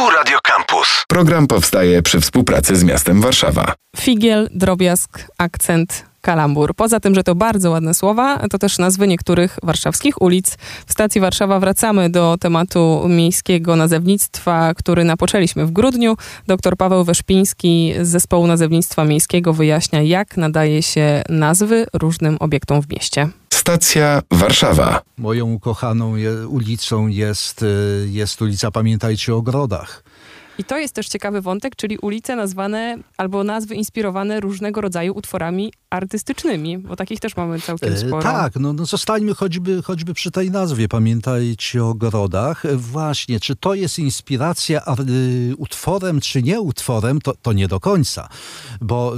Tu Radio Campus. Program powstaje przy współpracy z miastem Warszawa. Figiel, drobiazg, akcent, kalambur. Poza tym, że to bardzo ładne słowa, to też nazwy niektórych warszawskich ulic. W stacji Warszawa wracamy do tematu miejskiego nazewnictwa, który napoczęliśmy w grudniu. Dr Paweł Weszpiński z zespołu nazewnictwa miejskiego wyjaśnia, jak nadaje się nazwy różnym obiektom w mieście. Stacja Warszawa. Moją ukochaną je, ulicą jest, y, jest ulica Pamiętajcie o Ogrodach. I to jest też ciekawy wątek, czyli ulice nazwane albo nazwy inspirowane różnego rodzaju utworami artystycznymi, bo takich też mamy całkiem E, sporo. Tak, no, no zostańmy choćby, choćby przy tej nazwie. Pamiętajcie o ogrodach. E, Właśnie, czy to jest inspiracja y, utworem, czy nie utworem, to, to nie do końca. Bo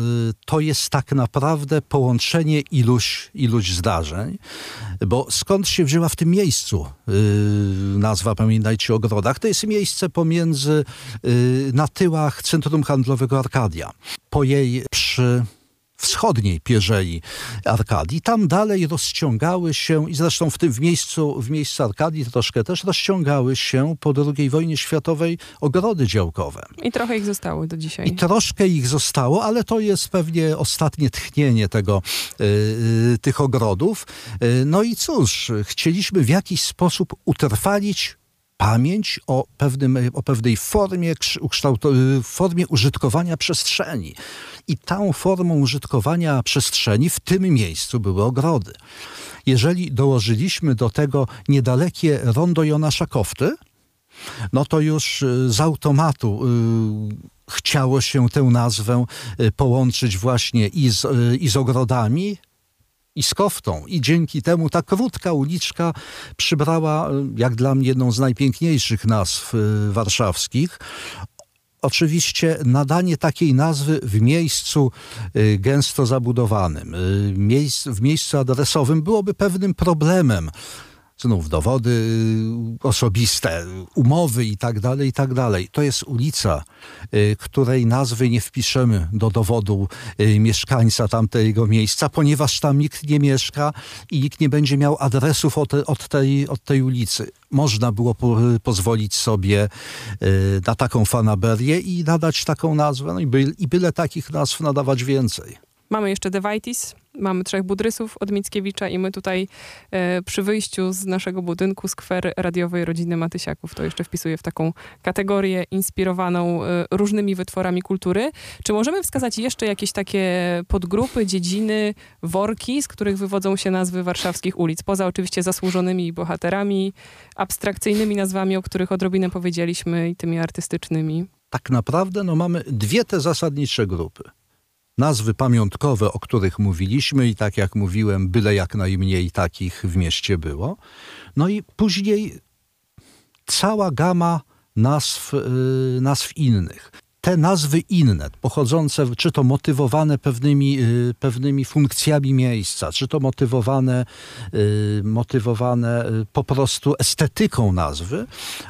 to jest tak naprawdę połączenie iluś, iluś zdarzeń. Bo skąd się wzięła w tym miejscu nazwa Pamiętajcie o ogrodach? To jest miejsce pomiędzy na tyłach Centrum Handlowego Arkadia. Po jej przy wschodniej pierzei Arkadii. Tam dalej rozciągały się, i zresztą w tym w miejscu, w miejscu Arkadii troszkę też rozciągały się po II wojnie światowej ogrody działkowe. I trochę ich zostało do dzisiaj. I troszkę ich zostało, ale to jest pewnie ostatnie tchnienie tego, y, y, tych ogrodów. Y, no i cóż, chcieliśmy w jakiś sposób utrwalić pamięć o, pewnym, o pewnej formie, y, formie użytkowania przestrzeni. I tą formą użytkowania przestrzeni w tym miejscu były ogrody. Jeżeli dołożyliśmy do tego niedalekie rondo Jonasza Kofty, no to już y, z automatu y, chciało się tę nazwę połączyć właśnie i z, i z ogrodami, i z koftą. I dzięki temu ta krótka uliczka przybrała, y, jak dla mnie, jedną z najpiękniejszych nazw y, warszawskich. Oczywiście nadanie takiej nazwy w miejscu y, gęsto zabudowanym, w miejscu adresowym byłoby pewnym problemem. Znów dowody y, osobiste, umowy i tak dalej, i tak dalej. To jest ulica, y, której nazwy nie wpiszemy do dowodu y, mieszkańca tamtego miejsca, ponieważ tam nikt nie mieszka i nikt nie będzie miał adresów od, od, tej, od tej ulicy. Można było po, pozwolić sobie na taką fanaberię i nadać taką nazwę. No i, by, i byle takich nazw nadawać więcej. Mamy jeszcze Dewajtis, mamy trzech budrysów od Mickiewicza i my tutaj e, przy wyjściu z naszego budynku skwer radiowej rodziny Matysiaków. To jeszcze wpisuję w taką kategorię inspirowaną e, różnymi wytworami kultury. Czy możemy wskazać jeszcze jakieś takie podgrupy, dziedziny, worki, z których wywodzą się nazwy warszawskich ulic? Poza oczywiście zasłużonymi bohaterami, abstrakcyjnymi nazwami, o których odrobinę powiedzieliśmy i tymi artystycznymi. tak naprawdę no, mamy dwie te zasadnicze grupy. Nazwy pamiątkowe, o których mówiliśmy, i tak jak mówiłem, byle jak najmniej takich w mieście było. No i później cała gama nazw, y, nazw innych. Te nazwy inne, pochodzące, czy to motywowane pewnymi, y, pewnymi funkcjami miejsca, czy to motywowane, y, motywowane y, po prostu estetyką nazwy,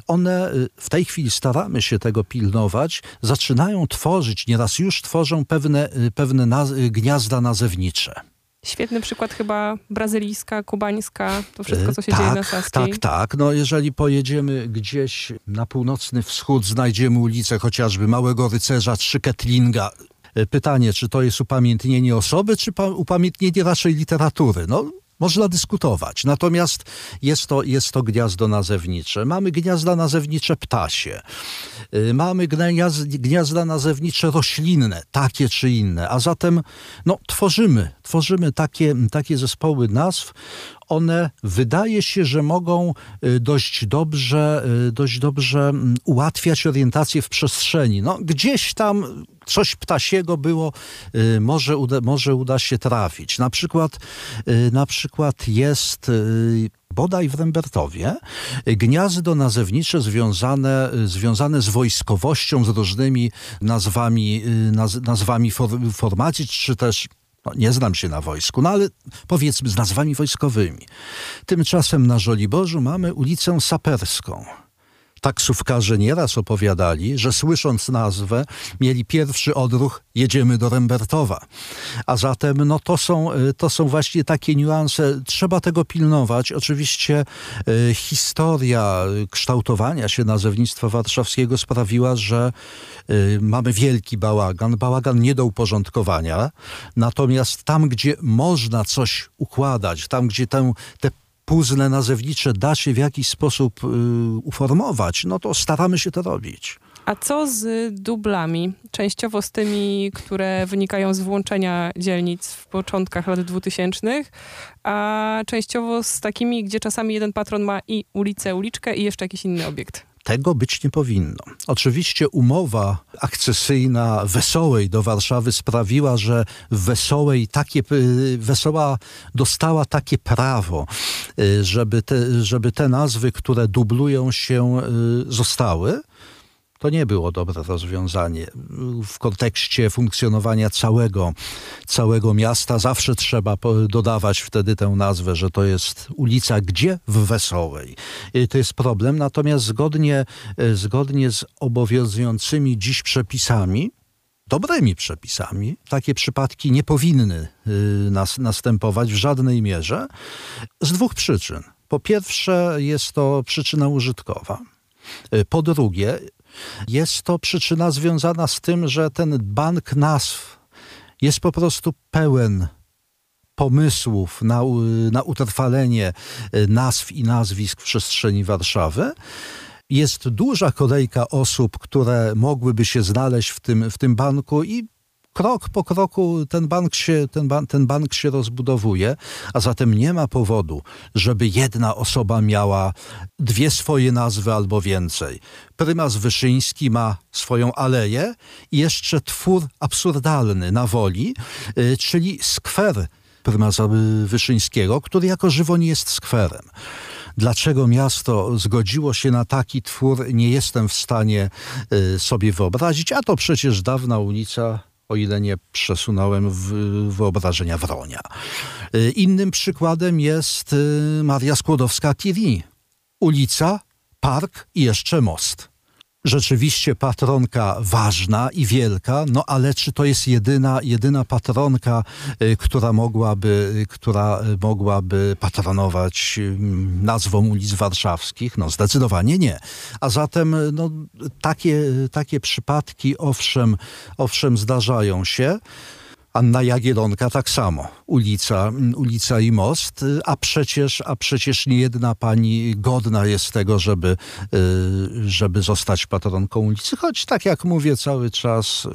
one w tej chwili staramy się tego pilnować, zaczynają tworzyć, nieraz już tworzą pewne, pewne naz- gniazda nazewnicze. Świetny przykład chyba brazylijska, kubańska, to wszystko, co się tak, dzieje na Saskiej. Tak, tak. No jeżeli pojedziemy gdzieś na północny wschód, znajdziemy ulicę chociażby Małego Rycerza czy Ketlinga. E, Pytanie, czy to jest upamiętnienie osoby, czy pa- upamiętnienie raczej literatury? No, można dyskutować. Natomiast jest to, jest to gniazdo nazewnicze. Mamy gniazda nazewnicze ptasie. Y, Mamy gniaz, gniazda nazewnicze roślinne, takie czy inne. A zatem no, tworzymy, tworzymy takie, takie zespoły nazw. One wydaje się, że mogą y, dość dobrze, y, dość dobrze mm, ułatwiać orientację w przestrzeni. No, gdzieś tam coś ptasiego było, y, może uda, może uda się trafić. Na przykład, na przykład jest bodaj w Rembertowie gniazdo nazewnicze związane, związane z wojskowością, z różnymi nazwami, naz, nazwami for, formacji, czy też no, nie znam się na wojsku, no ale powiedzmy z nazwami wojskowymi. Tymczasem na Żoliborzu mamy ulicę Saperską. Taksówkarze nieraz opowiadali, że słysząc nazwę mieli pierwszy odruch jedziemy do Rembertowa. A zatem no, to, są, y, to są właśnie takie niuanse. Trzeba tego pilnować. Oczywiście y, historia kształtowania się nazewnictwa warszawskiego sprawiła, że y, mamy wielki bałagan. Bałagan nie do uporządkowania. Natomiast tam, gdzie można coś układać, tam, gdzie tę, te puzzle nazewnicze da się w jakiś sposób y, uformować, no to staramy się to robić. A co z dublami? Częściowo z tymi, które wynikają z włączenia dzielnic w początkach lat 2000, a częściowo z takimi, gdzie czasami jeden patron ma i ulicę, uliczkę i jeszcze jakiś inny obiekt. Tego być nie powinno. Oczywiście umowa akcesyjna Wesołej do Warszawy sprawiła, że Wesołej takie, y, Wesoła dostała takie prawo, y, żeby te, żeby te nazwy, które dublują się, y, zostały. To nie było dobre rozwiązanie. W kontekście funkcjonowania całego, całego miasta zawsze trzeba dodawać wtedy tę nazwę, że to jest ulica gdzie? W Wesołej. I to jest problem. Natomiast zgodnie, zgodnie z obowiązującymi dziś przepisami, dobrymi przepisami, takie przypadki nie powinny y, nas, następować w żadnej mierze z dwóch przyczyn. Po pierwsze, jest to przyczyna użytkowa. Y, po drugie, jest to przyczyna związana z tym, że ten bank nazw jest po prostu pełen pomysłów na, na utrwalenie y, nazw i nazwisk w przestrzeni Warszawy. Jest duża kolejka osób, które mogłyby się znaleźć w tym, w tym banku i krok po kroku ten bank, się, ten, ban ten bank się rozbudowuje, a zatem nie ma powodu, żeby jedna osoba miała dwie swoje nazwy albo więcej. Prymas Wyszyński ma swoją aleję i jeszcze twór absurdalny na woli, yy, czyli skwer prymasa Wyszyńskiego, który jako żywo nie jest skwerem. Dlaczego miasto zgodziło się na taki twór, nie jestem w stanie y, sobie wyobrazić, a to przecież dawna ulica o ile nie przesunąłem w wyobrażenia Wronia. Y, innym przykładem jest y, Maria Skłodowska-Curie. Ulica, park i jeszcze most rzeczywiście patronka ważna i wielka, no ale czy to jest jedyna, jedyna patronka, y, która mogłaby, która mogłaby patronować nazwą ulic warszawskich? No zdecydowanie nie. A zatem no, takie, takie przypadki owszem, owszem zdarzają się. Anna Jagielonka tak samo, ulica, ulica i most, a przecież, a przecież nie jedna pani godna jest tego, żeby, y, żeby zostać patronką ulicy, choć tak jak mówię cały czas, y,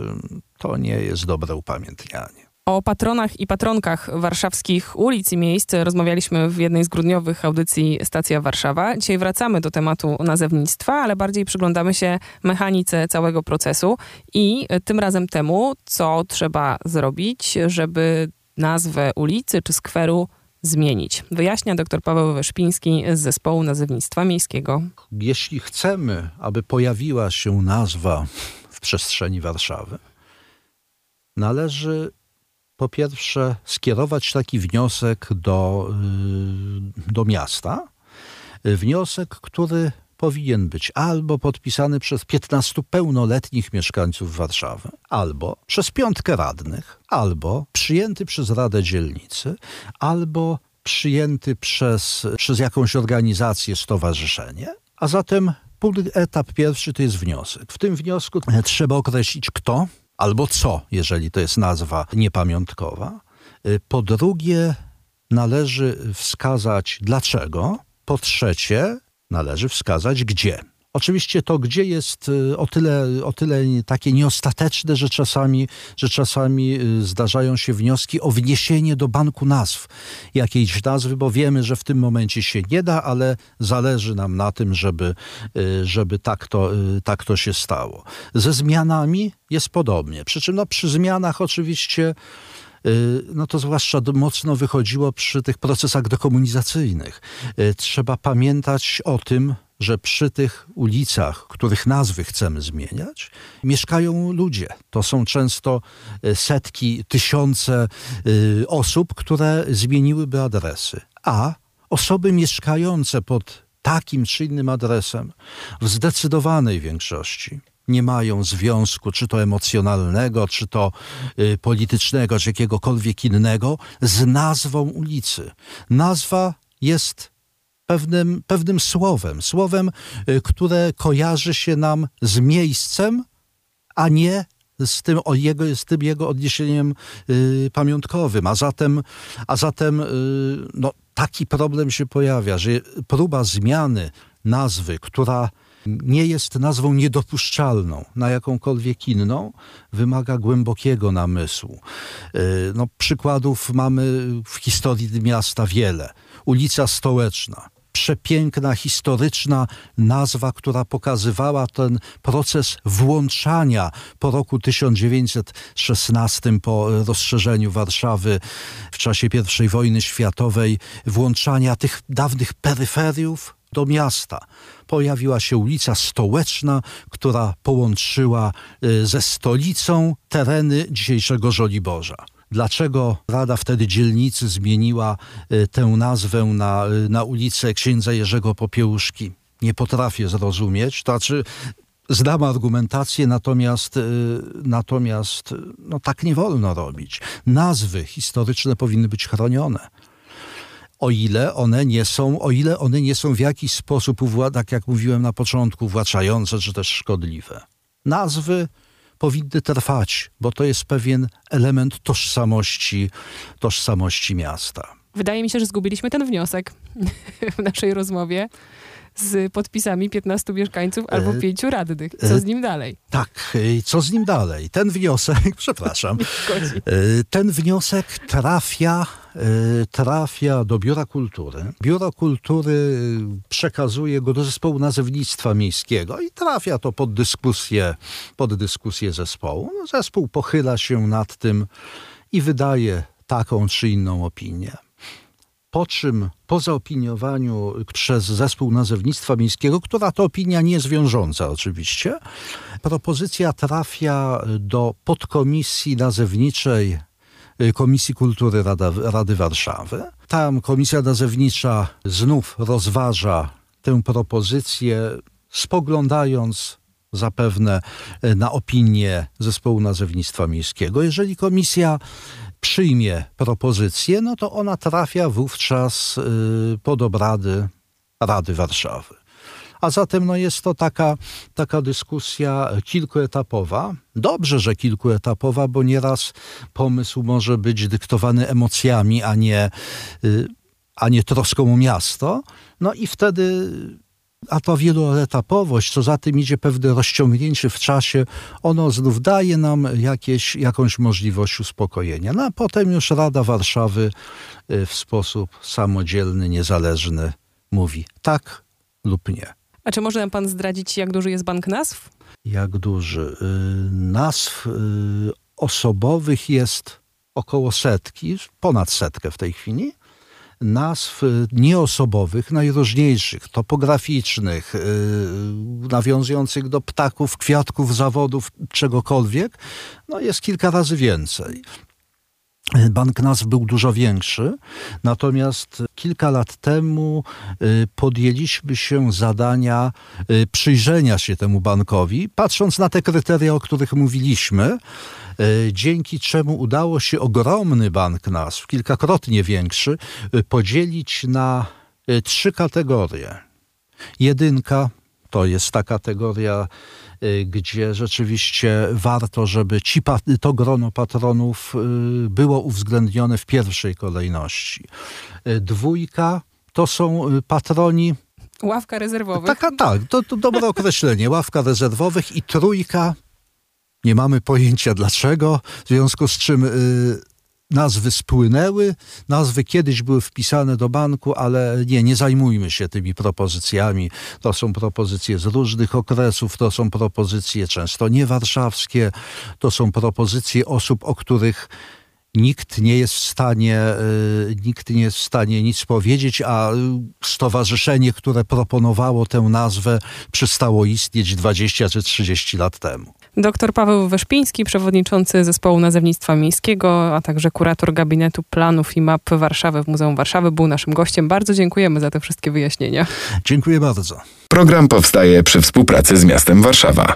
to nie jest dobre upamiętnianie. O patronach i patronkach warszawskich ulic i miejsc rozmawialiśmy w jednej z grudniowych audycji Stacja Warszawa. Dzisiaj wracamy do tematu nazewnictwa, ale bardziej przyglądamy się mechanice całego procesu i tym razem temu, co trzeba zrobić, żeby nazwę ulicy czy skweru zmienić. Wyjaśnia dr Paweł Weszpiński z zespołu nazewnictwa miejskiego. Jeśli chcemy, aby pojawiła się nazwa w przestrzeni Warszawy, należy po pierwsze skierować taki wniosek do, y, do miasta. Wniosek, który powinien być albo podpisany przez 15 pełnoletnich mieszkańców Warszawy, albo przez piątkę radnych, albo przyjęty przez Radę Dzielnicy, albo przyjęty przez, przez jakąś organizację, stowarzyszenie. A zatem etap pierwszy to jest wniosek. W tym wniosku trzeba określić kto, albo co, jeżeli to jest nazwa niepamiątkowa. Y, po drugie, należy wskazać dlaczego. Po trzecie, należy wskazać gdzie. Oczywiście to, gdzie jest y, o tyle, o tyle takie nieostateczne, że czasami, że czasami y, zdarzają się wnioski o wniesienie do banku nazw jakiejś nazwy, bo wiemy, że w tym momencie się nie da, ale zależy nam na tym, żeby, y, żeby tak, to, tak to się stało. Ze zmianami jest podobnie. Przy czym no, przy zmianach oczywiście no to zwłaszcza mocno wychodziło przy tych procesach dekomunizacyjnych. Trzeba pamiętać o tym, że przy tych ulicach, których nazwy chcemy zmieniać, mieszkają ludzie. To są często e, setki, tysiące e, osób, które zmieniłyby adresy. A osoby mieszkające pod takim czy innym adresem w zdecydowanej większości nie mają związku, czy to emocjonalnego, czy to y, politycznego, czy jakiegokolwiek innego, z nazwą ulicy. Nazwa jest pewnym, pewnym słowem, słowem, y, które kojarzy się nam z miejscem, a nie z tym, o jego, z tym jego odniesieniem y, pamiątkowym. A zatem, a zatem y, no, taki problem się pojawia, że próba zmiany nazwy, która nie jest nazwą niedopuszczalną na jakąkolwiek inną, wymaga głębokiego namysłu. Y, no, przykładów mamy w historii miasta wiele. Ulica Stołeczna, przepiękna, historyczna nazwa, która pokazywała ten proces włączania po roku 1916, po rozszerzeniu Warszawy w czasie I wojny światowej, włączania tych dawnych peryferiów do miasta. Pojawiła się ulica Stołeczna, która połączyła y, ze stolicą tereny dzisiejszego Żoliborza. Dlaczego Rada wtedy dzielnicy zmieniła y, tę nazwę na, y, na ulicę księdza Jerzego Popiełuszki? Nie potrafię zrozumieć. To znaczy, Znam argumentację, natomiast, natomiast no, tak nie wolno robić. Nazwy historyczne powinny być chronione o ile one nie są, o ile one nie są w jakiś sposób, tak jak mówiłem na początku, uwłaczające czy też szkodliwe. Nazwy powinny trwać, bo to jest pewien element tożsamości, tożsamości miasta. Wydaje mi się, że zgubiliśmy ten wniosek w naszej rozmowie z podpisami 15 mieszkańców albo e, pięciu radnych. Co e, z nim dalej? Tak, e, co z nim dalej? Ten wniosek, przepraszam, ten wniosek trafia, trafia do Biura Kultury. Biuro Kultury przekazuje go do zespołu nazewnictwa miejskiego i trafia to pod dyskusję, pod dyskusję zespołu. No, zespół pochyla się nad tym i wydaje taką czy inną opinię po czym po zaopiniowaniu przez zespół nazewnictwa miejskiego, która to opinia nie jest wiążąca oczywiście, propozycja trafia do podkomisji nazewniczej y, Komisji Kultury Rada, Rady Warszawy. Tam komisja nazewnicza znów rozważa tę propozycję, spoglądając zapewne y, na opinię zespołu nazewnictwa miejskiego. Jeżeli komisja przyjmie propozycję, no to ona trafia wówczas y, pod obrady Rady Warszawy. A zatem no jest to taka, taka dyskusja kilkuetapowa. Dobrze, że kilkuetapowa, bo nieraz pomysł może być dyktowany emocjami, a nie, y, a nie troską o miasto. No i wtedy a ta wieloetapowość, co za tym idzie pewne rozciągnięcie w czasie, ono znów daje nam jakieś, jakąś możliwość uspokojenia. No a potem już Rada Warszawy y, w sposób samodzielny, niezależny mówi tak lub nie. A czy może nam pan zdradzić, jak duży jest bank nazw? Jak duży? Y, nazw y, osobowych jest około setki, ponad setkę w tej chwili nazw y, nieosobowych, najróżniejszych, topograficznych, yy, nawiązujących do ptaków, kwiatków, zawodów, czegokolwiek, no jest kilka razy więcej. Bank nazw był dużo większy, natomiast kilka lat temu y, podjęliśmy się zadania y, przyjrzenia się temu bankowi, patrząc na te kryteria, o których mówiliśmy, y, dzięki czemu udało się ogromny bank nazw, kilkakrotnie większy, podzielić na trzy kategorie. Jedynka to jest ta kategoria gdzie rzeczywiście warto, żeby ci, to grono patronów było uwzględnione w pierwszej kolejności. Dwójka to są patroni Ławka rezerwowych. Taka, tak, to, to dobre określenie. Ławka rezerwowych i trójka. Nie mamy pojęcia dlaczego, w związku z czym nazwy spłynęły, nazwy kiedyś były wpisane do banku, ale nie, nie zajmujmy się tymi propozycjami. To są propozycje z różnych okresów, to są propozycje często niewarszawskie, to są propozycje osób, o których nikt nie jest w stanie, y, nikt nie jest w stanie nic powiedzieć, a stowarzyszenie, które proponowało tę nazwę, przestało istnieć 20 czy 30 lat temu. Dr Paweł Weszpiński, przewodniczący zespołu nazewnictwa miejskiego, a także kurator gabinetu planów i map Warszawy w Muzeum Warszawy był naszym gościem. Bardzo dziękujemy za te wszystkie wyjaśnienia. Dziękuję bardzo. Program powstaje przy współpracy z miastem Warszawa.